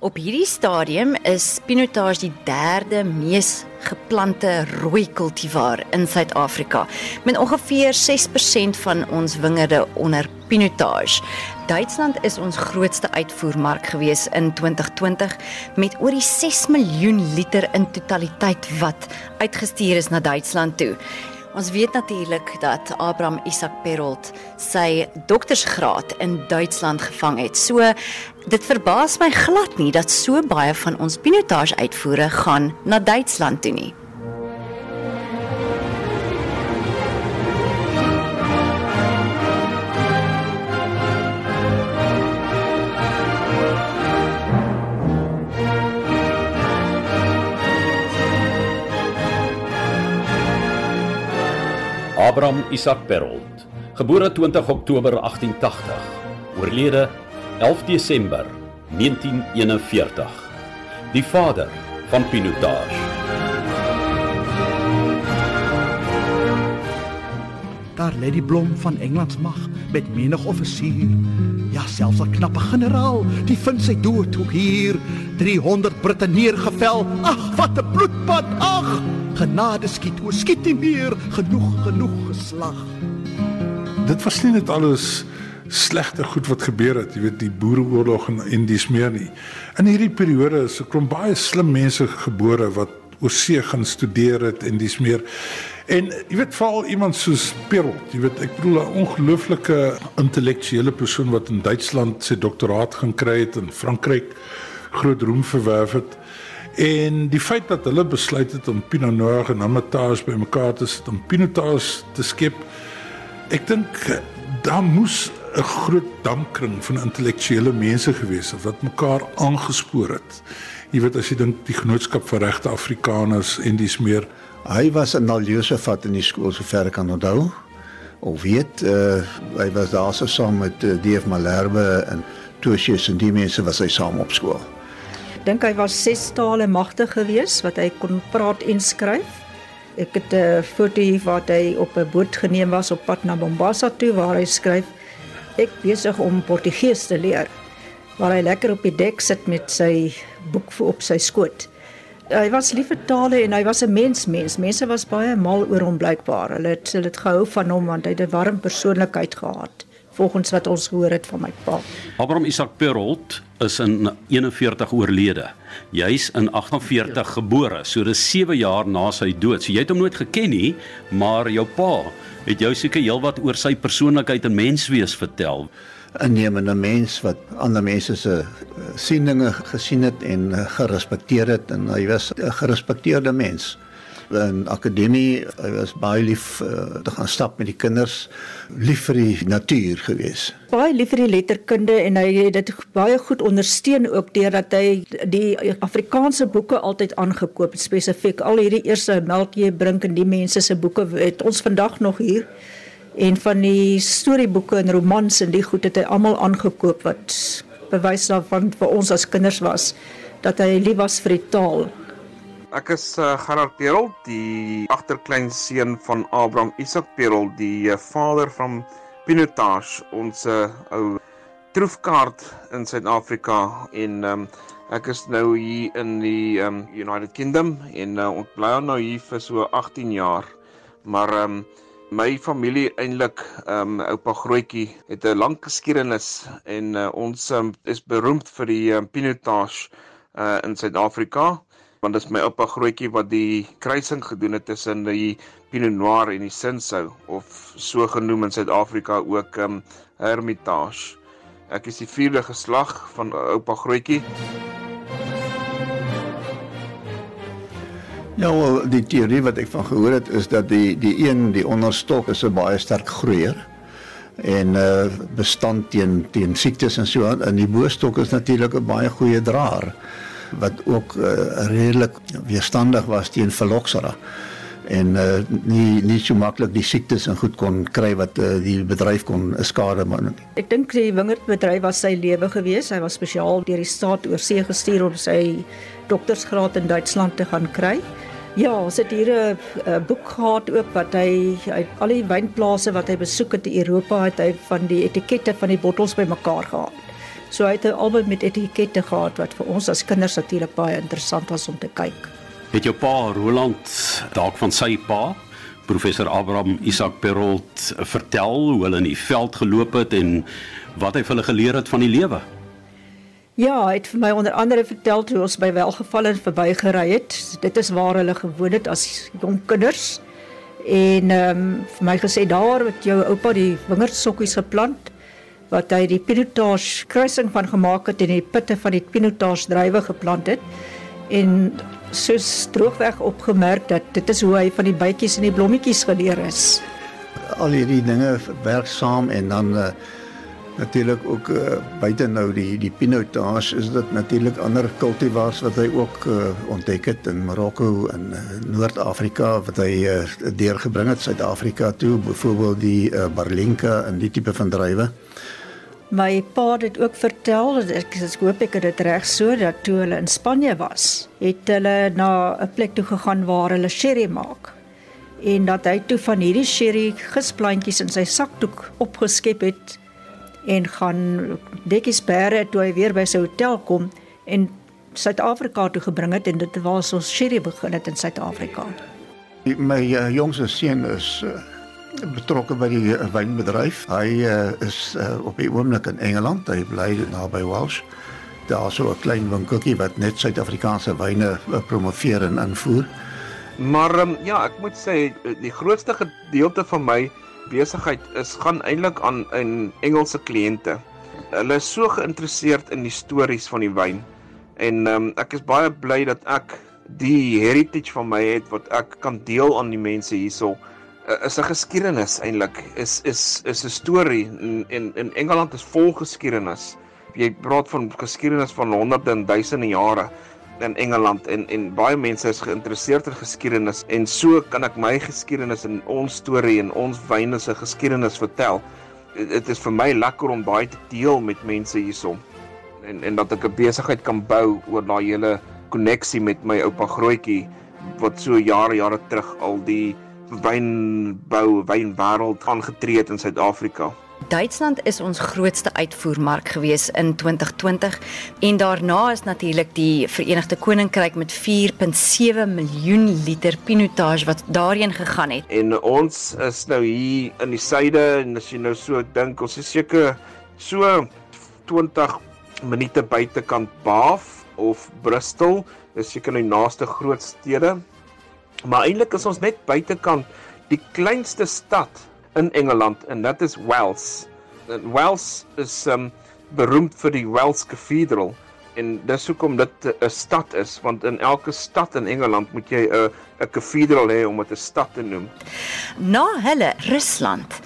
Op hierdie stadium is pinotage die derde mees geplante rooi kultivar in Suid-Afrika met ongeveer 6% van ons wingerde onder pinotage. Duitsland is ons grootste uitvoermark gewees in 2020 met oor die 6 miljoen liter in totaliteit wat uitgestuur is na Duitsland toe. Ons weet natuurlik dat Abraham Isak Perolt sy doktorsgraad in Duitsland gevang het. So dit verbaas my glad nie dat so baie van ons pinotage uitvoere gaan na Duitsland toe nie. Abraham Isaac Perolt, gebore 20 Oktober 1880, oorlede 11 Desember 1941. Die vader van Pinotage. Daar lê die blom van Engeland se mag met menig offisier. Ja, selfs 'n knappe generaal, die vind sy dood ook hier. 300 Britte neergevel. Ag, wat 'n bloedbad. Ag, genade skiet, o skiet nie meer. Genoeg, genoeg geslag. Dit was nie net alles slegte goed wat gebeur het, jy weet die boereoorlog en en dis meer nie. In hierdie periode is 'n klomp baie slim mense gebore wat oorsee gaan studeer het en dis meer. En jy weet veral iemand soos Perolt, jy weet ek bedoel 'n ongelooflike intellektuele persoon wat in Duitsland sy doktoraat gaan kry het in Frankryk groot roem verwerf het. En die feit dat hulle besluit het om Pinot Noir en Hermitage bymekaar te sit om Pinotage te skep, ek dink daar moes 'n groot dampkring van intellektuele mense gewees het wat mekaar aangespoor het. Jy weet as jy dink die genootskap vir regte Afrikaners en dis meer hy was 'n Josefat in die skool sover ek kan onthou. Of weet uh, hy was daar so saam met uh, DF Malherbe en Tosius en die mense was hy saam op skool. Dink hy was ses tale magtig geweest wat hy kon praat en skryf. Ek het 'n foto hier waar hy op 'n boot geneem was op pad na Mombasa toe waar hy skryf ek besig om Portugees te leer waar hy lekker op die dek sit met sy boek op sy skoot. Hy was lief vir tale en hy was 'n mens mens. Mense was baie mal oor hom blykbaar. Hulle het hulle het gehou van hom want hy het 'n warm persoonlikheid gehad volgens wat ons gehoor het van my pa. Abraham Isaac Perolt is in 41 oorlede. Jy's in 48 gebore, so dis 7 jaar na sy dood. So jy het hom nooit geken nie, maar jou pa het jou seker heelwat oor sy persoonlikheid en menswees vertel. 'n Nemende mens wat ander mense se sieninge gesien het en gerespekteer het en hy was 'n gerespekteerde mens in akademie hy was baie lief uh, te gaan stap met die kinders lief vir die natuur gewees. Baie lief vir die letterkunde en hy het dit baie goed ondersteun ook deurdat hy die Afrikaanse boeke altyd aangekoop het spesifiek al hierdie eerste Melkie Brink en die mense se boeke het ons vandag nog hier. En van die storieboeke en romans en die goed het hy almal aangekoop wat bewys daarvan vir ons as kinders was dat hy lief was vir die taal Ek is uh, Gerard Perel, die agterkleinseun van Abraham Isak Perel, die uh, vader van Pinotage, ons uh, ou troefkaart in Suid-Afrika en um, ek is nou hier in die um, United Kingdom en uh, ons bly nou hier vir so 18 jaar. Maar um, my familie eintlik um, oupa Grootjie het 'n lang geskiedenis en uh, ons um, is beroemd vir die um, Pinotage uh, in Suid-Afrika want dit is my oupa grootjie wat die kruising gedoen het tussen die Pinot Noir en die Cinsault of so genoem in Suid-Afrika ook um Hermitage. Ek is die vierde geslag van oupa grootjie. Ja, wel, die teorie wat ek van gehoor het is dat die die een die onderstok is 'n baie sterk groeier en uh bestand teen teen siektes en so aan en die boostok is natuurlik 'n baie goeie draer wat ook uh, redelik weerstandig was teen phylloxera en uh, nie nie so maklik die siektes en goed kon kry wat uh, die bedryf kon skade man. Ek dink die wingerdbedryf was sy lewe gewees. Hy was spesiaal deur die staat oor see gestuur om sy doktorsgraad in Duitsland te gaan kry. Ja, ons het hier 'n boek gehad ook wat hy uit al die wynplase wat hy besoek het in Europa het hy van die etikette van die bottels bymekaar gehad So hy het 'n album met etikette gehad wat vir ons as kinders natuurlik baie interessant was om te kyk. Het jou pa Roland dalk van sy pa professor Abraham Isak Perolt vertel hoe hulle in die veld geloop het en wat hy vir hulle geleer het van die lewe? Ja, hy het vir my onder andere vertel hoe ons by Welgevallen verbygery het. Dit is waar hulle gewoon het as jong kinders. En ehm um, vir my gesê daar het jou oupa die wingerdsokkies geplant wat hy die pinotage kruising van gemaak het en die pitte van die pinotage druiwe geplant het. En soos droogweg opgemerk dat dit is hoe hy van die bytjies en die blommetjies geleer is. Al hierdie dinge werk saam en dan uh, natuurlik ook uh, buite nou die die pinotage is dit natuurlik ander kultivars wat hy ook uh, ontdek het in Marokko en uh, Noord-Afrika wat hy uh, deurgebring het Suid-Afrika toe byvoorbeeld die uh, Barlinka en die tipe van druiwe. My pa het ook vertel, ek ek hoop ek het dit reg so dat toe hulle in Spanje was, het hulle na 'n plek toe gegaan waar hulle sherry maak. En dat hy toe van hierdie sherry gisplantjies in sy sakdoek opgeskep het en gaan dekkies bære toe hy weer by sy hotel kom en Suid-Afrika toe gebring het en dit was ons sherry begin het in Suid-Afrika. My uh, jongste seun is uh, betrokke by die uh, wynbedryf. Hy uh, is uh, op die oomblik in Engeland. Hy bly naby Welsh. Daar's so 'n klein winkeltjie wat net Suid-Afrikaanse wyne promoveer en invoer. Maar um, ja, ek moet sê die grootste gedeelte van my besigheid is gaan eintlik aan in Engelse kliënte. Hulle is so geïnteresseerd in die stories van die wyn. En um, ek is baie bly dat ek die heritage van my het wat ek kan deel aan die mense hierso. Uh, is 'n geskiedenis eintlik. Is is is 'n storie in in in Engeland is vol geskiedenis. Jy praat van geskiedenis van honderde en duisende jare in Engeland en en baie mense is geïnteresseerd in geskiedenis en so kan ek my geskiedenis en ons storie en ons wyne se geskiedenis vertel. Dit is vir my lekker om daai te deel met mense hierson en en dat ek 'n besigheid kan bou oor daai hele koneksie met my oupa Grootjie wat so jare jare terug al die wynbou wynwêreld aangetree het in Suid-Afrika. Duitsland is ons grootste uitvoermark gewees in 2020 en daarna is natuurlik die Verenigde Koninkryk met 4.7 miljoen liter pinotage wat daarheen gegaan het. En ons is nou hier in die suide en as jy nou so dink, ons is seker so 20 minute buitekant Bath of Bristol, dis seker nou die naaste groot stede. Maar eintlik is ons net buitekant die kleinste stad in Engeland en dit is Wells. En Wells is um beroemd vir die Wells Cathedral en dis hoekom dit 'n stad is want in elke stad in Engeland moet jy 'n 'n kathedral hê om dit 'n stad te noem. Na hulle Rusland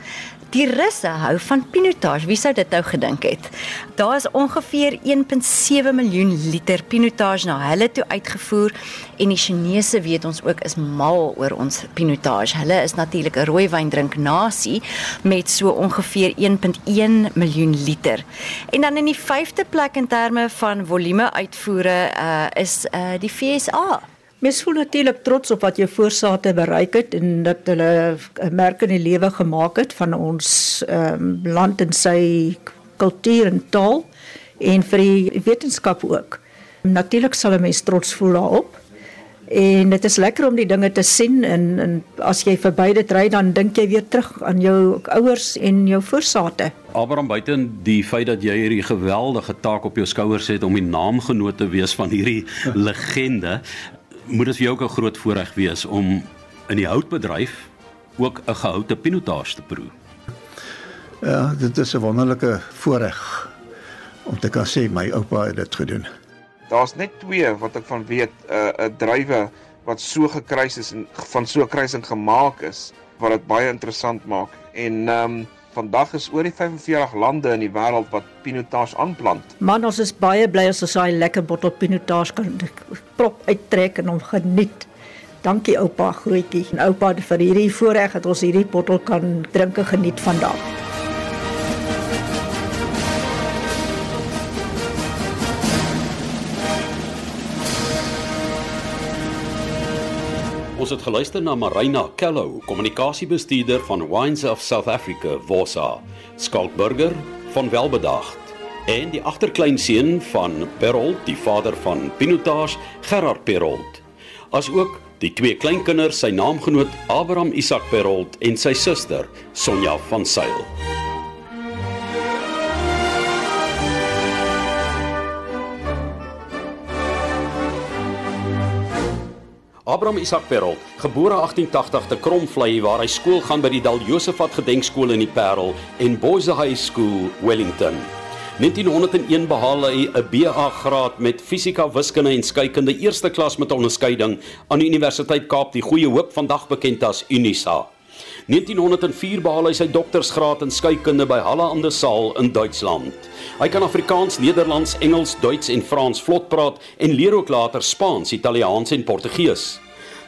Die Russe hou van pinotage. Wie sou dit nou gedink het? Daar is ongeveer 1.7 miljoen liter pinotage na hulle toe uitgevoer en die Chinese weet ons ook is mal oor ons pinotage. Hulle is natuurlik 'n rooi wyn drink nasie met so ongeveer 1.1 miljoen liter. En dan in die 5de plek in terme van volume uitvoere uh, is uh, die FSA. Mens voel natuurlik trots op wat jou voorsate bereik het en dat hulle 'n merk in die lewe gemaak het van ons ehm um, land en sy kultuur en taal en vir die wetenskap ook. Natuurlik sal 'n mens trots voel daarop. En dit is lekker om die dinge te sien en en as jy verby dit ry dan dink jy weer terug aan jou ouers en jou voorsate. Abraham buiten die feit dat jy hierdie geweldige taak op jou skouers het om die naamgenoot te wees van hierdie legende, moet dit vir jou ook 'n groot voorreg wees om in die houtbedryf ook 'n gehoute pinotage te proe. Ja, dit is 'n wonderlike voorreg om te kan sê my oupa het dit gedoen. Daar's net twee wat ek van weet, 'n uh, 'n drywe wat so gekruis is en van so 'n kruising gemaak is wat dit baie interessant maak. En ehm um, vandag is oor die 45 lande in die wêreld wat pinotage aanplant. Man, ons is baie bly as ons daai lekker bottel pinotage kan prop uittrek en hom geniet. Dankie oupa grootjie en oupa vir hierdie voorreg dat ons hierdie bottel kan drink en geniet vandag. Ons het geluister na Marina Kello, kommunikasiebestuurder van Wines of South Africa, Wosa, Skalk Burger van Welbedaagd, en die agterkleinseun van Perold, die vader van Pinotage, Gerard Perold. Asook die twee kleinkinders, sy naamgenoot Abraham Isak Perold en sy suster Sonja van Sail. Abraham Isak Perold, gebore 1880 te Kromvlei waar hy skool gaan by die Dal Josefat Gedenkskool in die Parel en Boys High School Wellington. 1901 behaal hy 'n BA graad met fisika, wiskunde en skeikunde eerste klas met onderskeiding aan die Universiteit Kaap, die Goeie Hoop vandag bekend as Unisa. 1904 behaal hy sy doktorsgraad in skeikunde by Halle aan der Saal in Duitsland. Hy kan Afrikaans, Nederlands, Engels, Duits en Frans vlot praat en leer ook later Spaans, Italiaans en Portugees.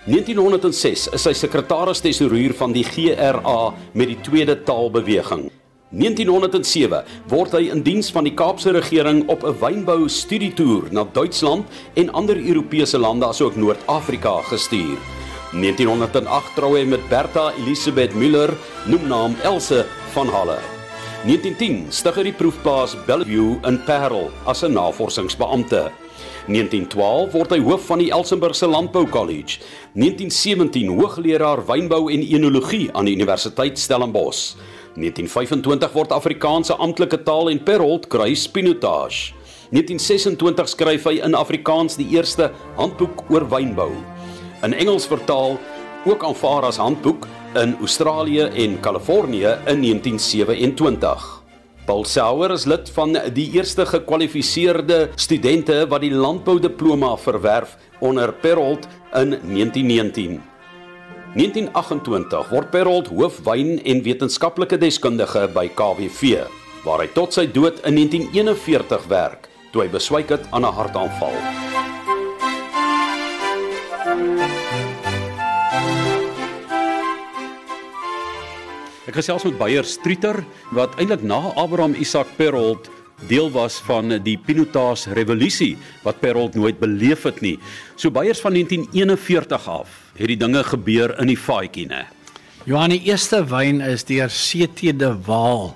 1906 is hy sekretaris-tesourier van die GRA met die tweede taalbeweging. 1907 word hy in diens van die Kaapse regering op 'n wynbou studietoer na Duitsland en ander Europese lande asook Noord-Afrika gestuur. 1908 trou hy met Bertha Elisabeth Müller, noemnaam Else van Halle. 1910 stig hy die proefplaas Bellevue in Parel as 'n navorsingsbeampte. 1912 word hy hoof van die Elsenburgse Landbou College. 1917 hoogleraar wynbou en enologie aan die Universiteit Stellenbosch. 1925 word Afrikaanse amptelike taal en Perold kry Spinotage. 1926 skryf hy in Afrikaans die eerste handboek oor wynbou. In Engels vertaal, ook aanvaar as handboek in Australië en Kalifornië in 1927. Paul Sauer is lid van die eerste gekwalifiseerde studente wat die landboudiploma verwerf onder Perold in 1919. 1928 word Perold hoofwyn en wetenskaplike deskundige by KWV, waar hy tot sy dood in 1941 werk, toe hy beswyk het aan 'n hartaanval. Ek gesels met Beyer Streeter wat eintlik na Abraham Isak Perold deel was van die Pinotage revolusie wat Perold nooit beleef het nie. So Beyers van 1941 af het die dinge gebeur in die faadjie, né? Johan, die eerste wyn is deur CT de Waal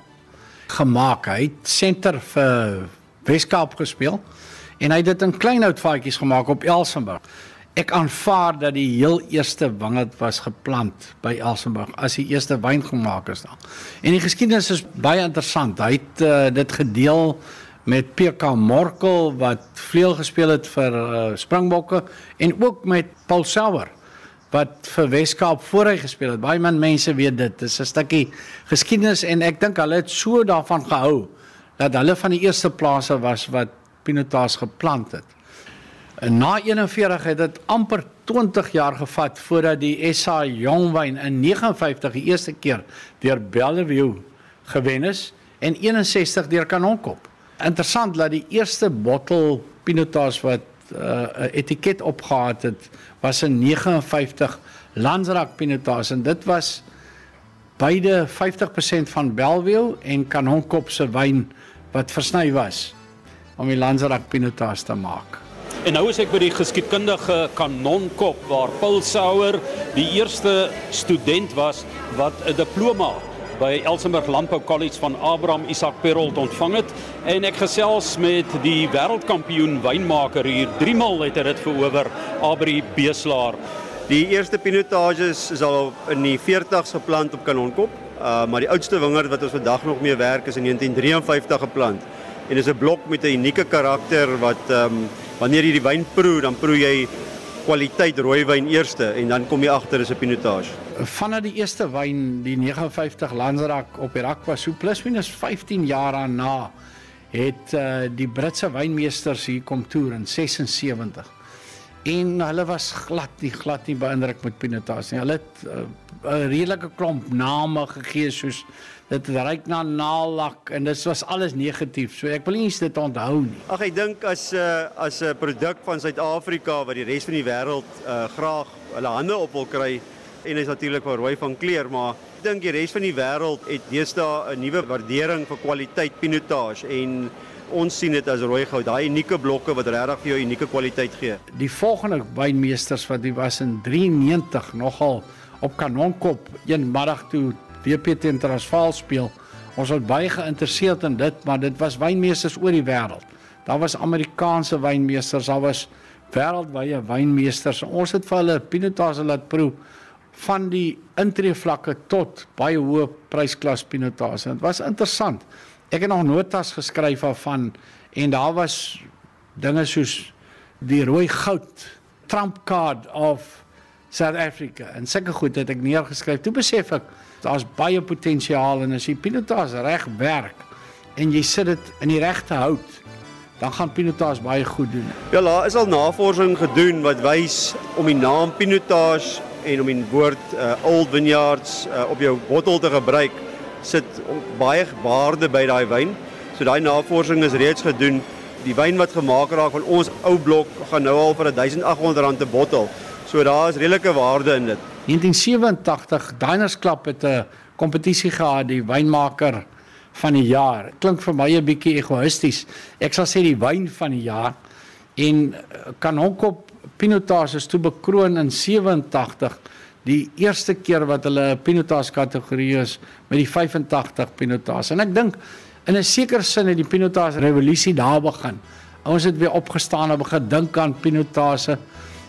gemaak. Hy het senter vir Weskaap gespeel en hy het dit in kleinhout faadjies gemaak op Elsenburg. Ek aanvaar dat die heel eerste wingerd was geplant by Elsenburg as die eerste wyn gemaak is daar. En die geskiedenis is baie interessant. Hy het uh, dit gedeel met PK Morkel wat vleuel gespeel het vir uh, Springbokke en ook met Paul Sauer wat vir Weskaap voor hy gespeel het. Baie min mense weet dit. Dit is 'n stukkie geskiedenis en ek dink hulle het so daarvan gehou dat hulle van die eerste plase was wat pinotaas geplant het. En na 41 het dit amper 20 jaar gevat voordat die SA Jongwyn in 59 die eerste keer deur Bellevue gewen is en 61 deur Kanonkop. Interessant dat die eerste bottel Pinotage wat 'n uh, etiket opgehad het was in 59 Landsrak Pinotage en dit was beide 50% van Bellevue en Kanonkop se wyn wat versny was om die Landsrak Pinotage te maak. En nou is ek by die geskiedkundige Kanonkop waar Paul Sauer die eerste student was wat 'n diploma by Elsenburg Landbou College van Abraham Isak Perold ontvang het en ek gesels met die wêreldkampioen wynmaker hier. 3 maal het hy dit verower, Abri Beeslaar. Die eerste pinotages is al in die 40s geplant op Kanonkop, uh, maar die oudste wingerd wat ons vandag nog mee werk is in 1953 geplant. En dis 'n blok met 'n unieke karakter wat um, wanneer jy die wyn proe, dan proe jy kwaliteit rooiwyn eerste en dan kom jy agter is 'n pinotage. Vanaf die eerste wyn, die 59 Landsrak op die rak was so plus minus 15 jaar daarna het uh, die Britse wynmeesters hier kom toer in 76. En hulle was glad nie glad nie beïndruk met pinotage nie. Hulle het uh, 'n redelike klomp name gegee soos dit ryk na naalak en dit was alles negatief. So ek wil nie dit onthou nie. Ag ek dink as 'n uh, as 'n produk van Suid-Afrika wat die res van die wêreld uh, graag hulle hande op wil kry en is natuurlik van rooi van kleur, maar ek dink die res van die wêreld het deesdae 'n nuwe waardering vir kwaliteit pinotage en ons sien dit as rooi goud, daai unieke blokke wat regtig vir jou unieke kwaliteit gee. Die volgende wynmeesters wat die was in 93 nogal op Kanonkop een middag toe WP teen Transvaal speel Ons was baie geïnteresseerd in dit, maar dit was wynmeesters oor die wêreld. Daar was Amerikaanse wynmeesters, daar was wêreldwye wynmeesters. Ons het vir hulle Pinotage laat proe van die intreevlakke tot baie hoë prysklas Pinotage. Dit was interessant. Ek het nog notas geskryf van en daar was dinge soos die rooi goud trump card of South Africa en sulke goed het ek neergeskryf. Toe besef ek daar's baie potensiaal en as jy Pinotage reg werk en jy sit dit in die regte hout, dan gaan Pinotage baie goed doen. Ja, daar is al navorsing gedoen wat wys om die naam Pinotage en om die woord uh, Old Vineyards uh, op jou bottel te gebruik sit baie waarde by daai wyn. So daai navorsing is reeds gedoen. Die wyn wat gemaak raak van ons ou blok gaan nou al vir 1800 rand 'n bottel. So daar is redelike waarde in dit. 1987 Diners Club het 'n kompetisie gehad, die wynmaker van die jaar. Klink vir my 'n bietjie egoïsties. Ek sal sê die wyn van die jaar en kan hom op Pinotage is toe bekroon in 87 die eerste keer wat hulle 'n Pinotage kategorie is met die 85 Pinotage. En ek dink in 'n sekere sin het die Pinotage revolusie daar begin. Ons het weer opgestaan en begin dink aan Pinotage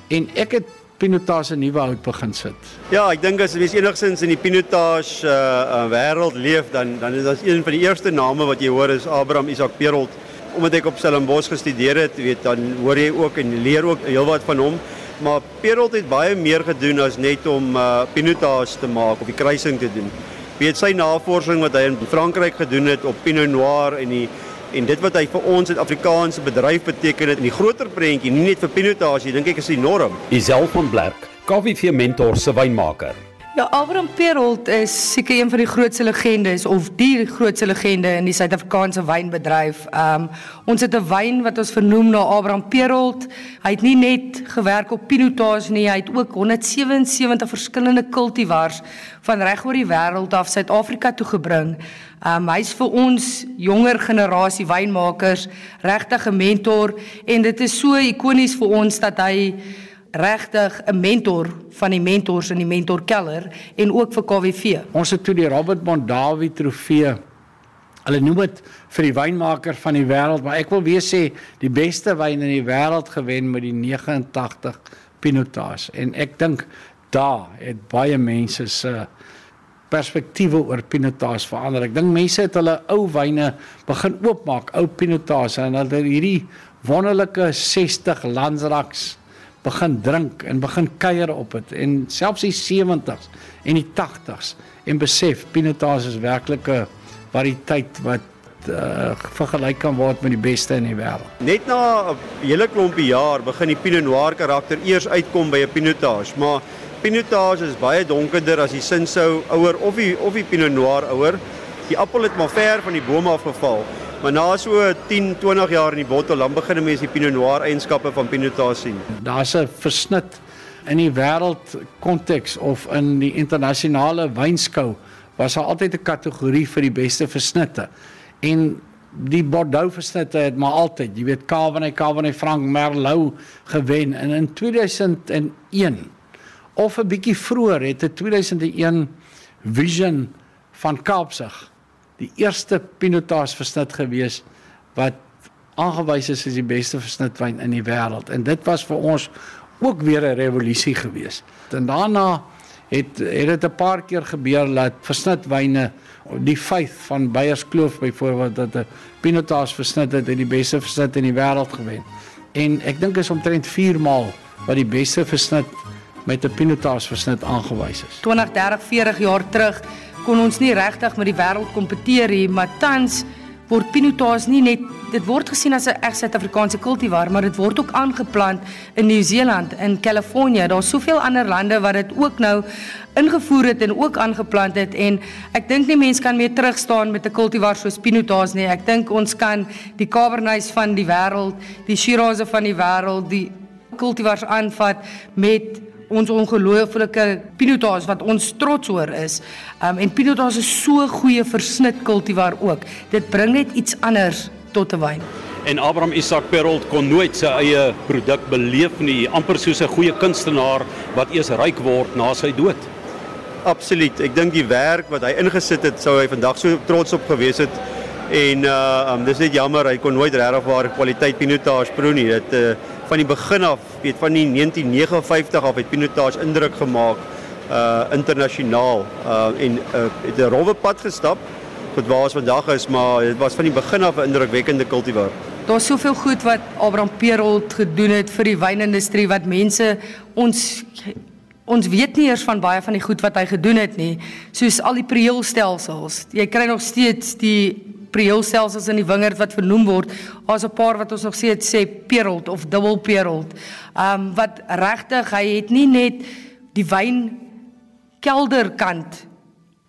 en ek het Pinotage nuwe hout begin sit. Ja, ek dink as mens enigsins in die Pinotage uh, uh wêreld leef dan dan is dit een van die eerste name wat jy hoor is Abraham Isak Perolt. Omdat ek op Stellenbosch gestudeer het, weet dan hoor jy ook en leer ook heelwat van hom. Maar Perolt het baie meer gedoen as net om uh Pinotage te maak of die kruising te doen. Weet sy navorsing wat hy in Frankryk gedoen het op Pinot Noir en die en dit wat hy vir ons Suid-Afrikaanse bedryf beteken het in die groter prentjie, nie net vir Pinotage, dink ek is enorm. Iself van Blerk, KVV mentor se wynmaker. Ja, Abraham Perolt is seker een van die grootste legendes of die grootste legende in die Suid-Afrikaanse wynbedryf. Um ons het 'n wyn wat ons vernoem na Abraham Perolt. Hy het nie net gewerk op Pinotage nie, hy het ook 177 verskillende kultivars van reg oor die wêreld af Suid-Afrika toe gebring. Um hy's vir ons jonger generasie wynmakers regtig 'n mentor en dit is so ikonies vir ons dat hy regtig 'n mentor van die mentors in die mentor keller en ook vir KWV. Ons het toe die Robert Mondavi trofee. Hulle noem dit vir die wynmaker van die wêreld, maar ek wil weer sê die beste wyn in die wêreld gewen met die 89 Pinotage en ek dink daar het baie mense se perspektiewe oor Pinotage verander. Ek dink mense het hulle ou wyne begin oopmaak, ou Pinotage en hulle hierdie wonderlike 60 Landsraks begin drink en begin kuier op dit en selfs die 70s en die 80s en besef Pinotage is werklik 'n variëteit wat uh, vergelyk kan word met die beste in die wêreld. Net na 'n hele klompie jaar begin die Pinot Noir karakter eers uitkom by 'n Pinotage, maar Pinotage is baie donkerder as die Sinsou ouer of die of die Pinot Noir ouer. Die appel het maar ver van die boom af geval. Maar na so 10, 20 jaar in die bottel, dan begin mense die Pinot Noir eienskappe van Pinotage sien. Daar's 'n versnit in die wêreld konteks of in die internasionale wynskou was daar altyd 'n kategorie vir die beste versnitte. En die Bordeaux versnitte het maar altyd, jy weet, Cabernet, Cabernet Franc, Merlot gewen en in 2001 of 'n bietjie vroeër het 'n 2001 Vision van Kaapsig die eerste Pinotage versnit gewees wat aangewys is as die beste versnitwyn in die wêreld en dit was vir ons ook weer 'n revolusie gewees. En daarna het het dit 'n paar keer gebeur dat versnitwyne die feit van Beyerskloof byvoorbeeld dat 'n Pinotage versnit het die beste versnit in die wêreld gewen. En ek dink is omtrent 4 maal wat die beste versnit met 'n Pinotage versnit aangewys is. 20, 30, 40 jaar terug kon ons nie regtig met die wêreld kompeteer nie, maar tans word Pinotage nie net dit word gesien as 'n reg Suid-Afrikaanse kultivar, maar dit word ook aangeplant in Nieu-Seeland, in Kalifornië. Daar's soveel ander lande wat dit ook nou ingevoer het en ook aangeplant het en ek dink nie mense kan meer terug staan met 'n kultivar soos Pinotage nie. Ek dink ons kan die Cabernets van die wêreld, die Shirazes van die wêreld, die kultivars aanvat met ons ongelooflike Pinotage wat ons trots oor is. Um en Pinotage is so goeie versnit kultivar ook. Dit bring net iets anders tot 'n wyn. En Abraham Isak Perolt kon nooit sy eie produk beleef nie, amper soos 'n goeie kunstenaar wat eers ryk word na sy dood. Absoluut. Ek dink die werk wat hy ingesit het, sou hy vandag so trots op gewees het. En uh um, dis net jammer hy kon nooit regtig waar kwaliteit pinotage proe nie. Dit uh van die begin af, weet van die 1959 af het pinotage indruk gemaak uh internasionaal. Uh en uh, het 'n rowwe pad gestap tot waar ons vandag is, maar dit was van die begin af 'n indrukwekkende kultivar. Daar's soveel goed wat Abraham Perold gedoen het vir die wynindustrie wat mense ons ons weet nie eers van baie van die goed wat hy gedoen het nie, soos al die prieelstelsels. Jy kry nog steeds die prieelstelsels in die wingerd wat vernoem word. Daar's 'n paar wat ons nog steeds sê Perold of dubbel Perold. Um wat regtig, hy het nie net die wyn kelderkant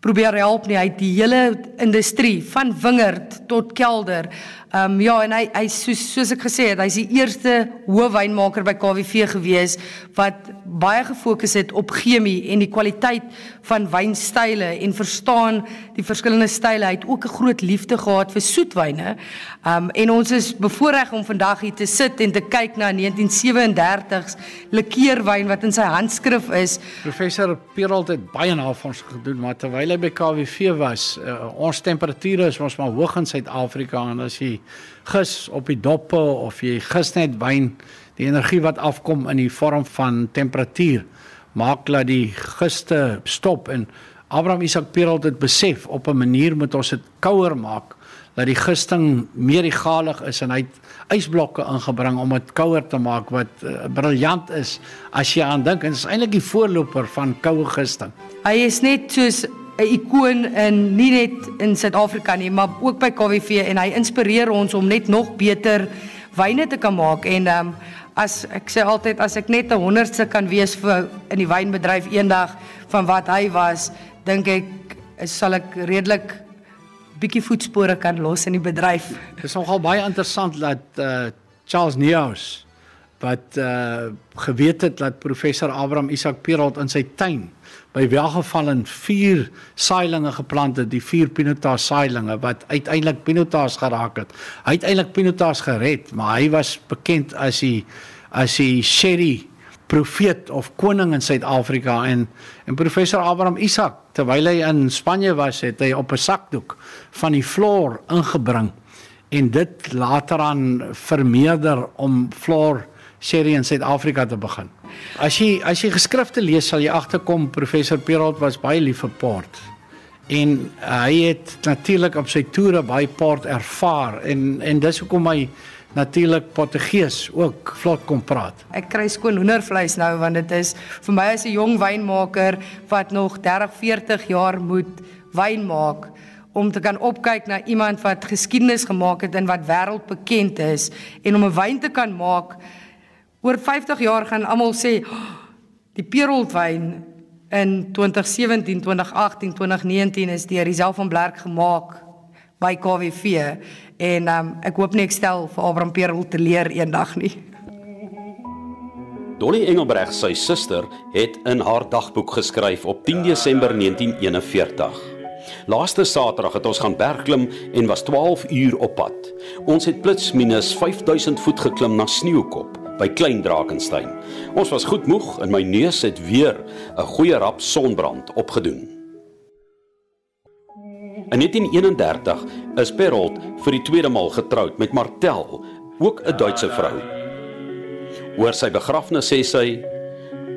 probeer help nie. Hy het die hele industrie van wingerd tot kelder Ehm um, ja en hy hy soos soos ek gesê het, hy's die eerste hoofwynmaker by KWV gewees wat baie gefokus het op chemie en die kwaliteit van wynstyle en verstaan die verskillende style. Hy het ook 'n groot liefde gehad vir soetwyne. Ehm um, en ons is bevoorreg om vandag hier te sit en te kyk na 1937s likeerwyn wat in sy handskrif is. Professor Perold het baie navorsing gedoen, maar terwyl hy by KWV was, uh, ons temperature is ons maar hoog in Suid-Afrika en as jy gis op die doppe of jy gis net wyn die energie wat afkom in die vorm van temperatuur maak dat die giste stop en Abraham Isak Perold het besef op 'n manier moet ons dit kouer maak dat die gisting meer egalig is en hy het ysblokke ingebring om dit kouer te maak wat uh, briljant is as jy aan dink en is eintlik die voorloper van koue gisting. Hy is net soos 'n ikoon in nie net in Suid-Afrika nie, maar ook by KWV en hy inspireer ons om net nog beter wyne te kan maak en ehm um, as ek sê altyd as ek net 'n honderdste kan wees vir in die wynbedryf eendag van wat hy was, dink ek sal ek redelik bietjie voetspore kan los in die bedryf. Dit is nogal baie interessant dat uh Charles Niehaus wat uh geweet het dat professor Abraham Isak Perold in sy tuin by welgeval in vier saailinge geplant het, die vier pinotage saailinge wat uiteindelik pinotage geraak het. Hy het eintlik pinotage gered, maar hy was bekend as die as die sherry profeet of koning in Suid-Afrika en en professor Abraham Isak terwyl hy in Spanje was, het hy op 'n sakdoek van die floor ingebring en dit later aan vermeerder om floor sherry in Suid-Afrika te begin. As jy as jy geskrifte lees, sal jy agterkom professor Perold was baie lief vir port. En uh, hy het natuurlik op sy toere baie port ervaar en en dis hoekom hy natuurlik Portugees ook vlot kom praat. Ek kry skoon hoendervleis nou want dit is vir my as 'n jong wynmaker wat nog 30, 40 jaar moet wyn maak om te kan opkyk na iemand wat geskiedenis gemaak het en wat wêreldbekend is en om 'n wyn te kan maak Oor 50 jaar gaan almal sê oh, die Peroldwyn in 2017, 2018, 2019 is deur Isel van Blerk gemaak by KWV en um, ek hoop nie ek stel vir Abraham Perold te leer eendag nie. Dolly Engelbreg, sy suster, het in haar dagboek geskryf op 10 Desember 1941. Laaste Saterdag het ons gaan bergklim en was 12 uur op pad. Ons het plus minus 5000 voet geklim na Sneeukop by Klein Drakensberg. Ons was goed moeg en my neus het weer 'n goeie rap sonbrand opgedoen. In 1931 is Perold vir die tweede maal getroud met Martel, ook 'n Duitse vrou. Oor sy begrafnis sê sy: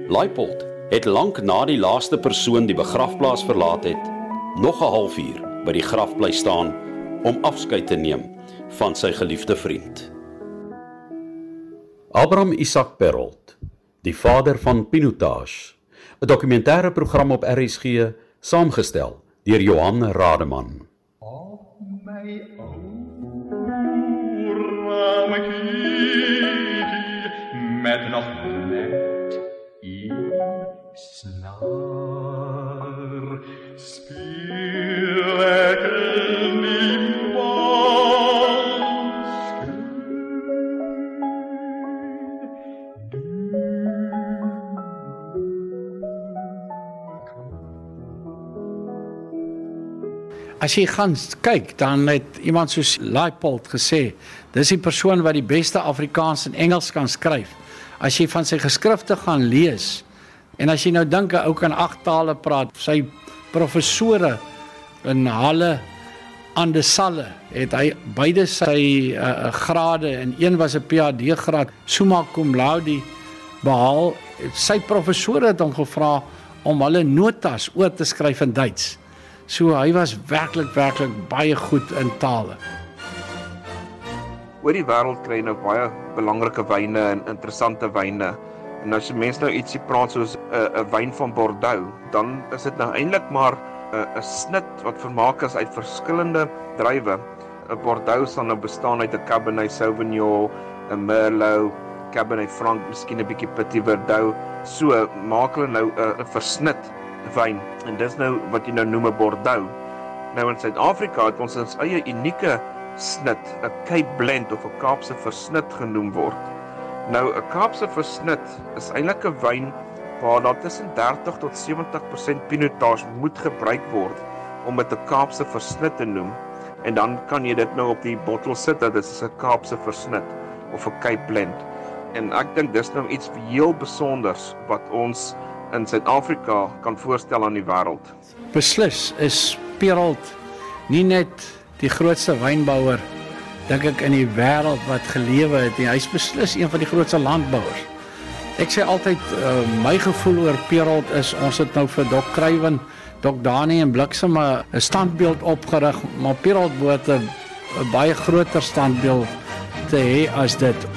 "Leipold het lank na die laaste persoon die begrafplaas verlaat het, nog 'n halfuur by die graf bly staan om afskeid te neem van sy geliefde vriend." Abraham Isak Perold, die vader van Pinotage, 'n dokumentêre program op RSG, saamgestel deur Johan Rademan. Op my oor met nog net iets naar As jy gaan kyk, dan het iemand soos Leipold gesê, dis die persoon wat die beste Afrikaans en Engels kan skryf. As jy van sy geskrifte gaan lees, En as jy nou dink 'n ou kan agt tale praat, sy professore in Halle aan die Salle het hy beide sy uh, grade en een was 'n PhD graad summa cum laude behaal. Sy professore het hom gevra om hulle notas oor te skryf in Duits. So hy was werklik werklik baie goed in tale. Oor die wêreld kry nou baie belangrike wyne en interessante wyne. En as mense nou ietsie praat soos 'n uh, 'n wyn van Bordeaux, dan is dit nou eintlik maar 'n uh, 'n snit wat vermaak is uit verskillende druiwe. 'n Bordeaux sal nou bestaan uit 'n Cabernet Sauvignon, 'n Merlot, Cabernet Franc, miskien 'n bietjie Petit Verdot. So maak hulle nou 'n uh, versnit wyn en dis nou wat jy nou noem 'n Bordeaux. Nou in Suid-Afrika het ons ons eie unieke snit, 'n Cape Blend of 'n Kaapse versnit genoem word. Nou 'n Kaapse versnit is eintlik 'n wyn waar daar tussen 30 tot 70% pinotage moet gebruik word om dit 'n Kaapse versnit te noem. En dan kan jy dit nou op die bottel sit dat dit is 'n Kaapse versnit of 'n Cape Blend. En ek dink dis nou iets heel spesiaals wat ons in Suid-Afrika kan voorstel aan die wêreld. Beslis is Peralt nie net die grootste wynbouer dink ek in die wêreld wat gelewe het nie. Hy's beslis een van die grootste landbouers. Ek sê altyd uh, my gevoel oor Peralt is ons het nou vir Dok Kruiven, Dok Dani en Bliksem 'n standbeeld opgerig, maar Peralt moet 'n baie groter standbeeld te hê as dit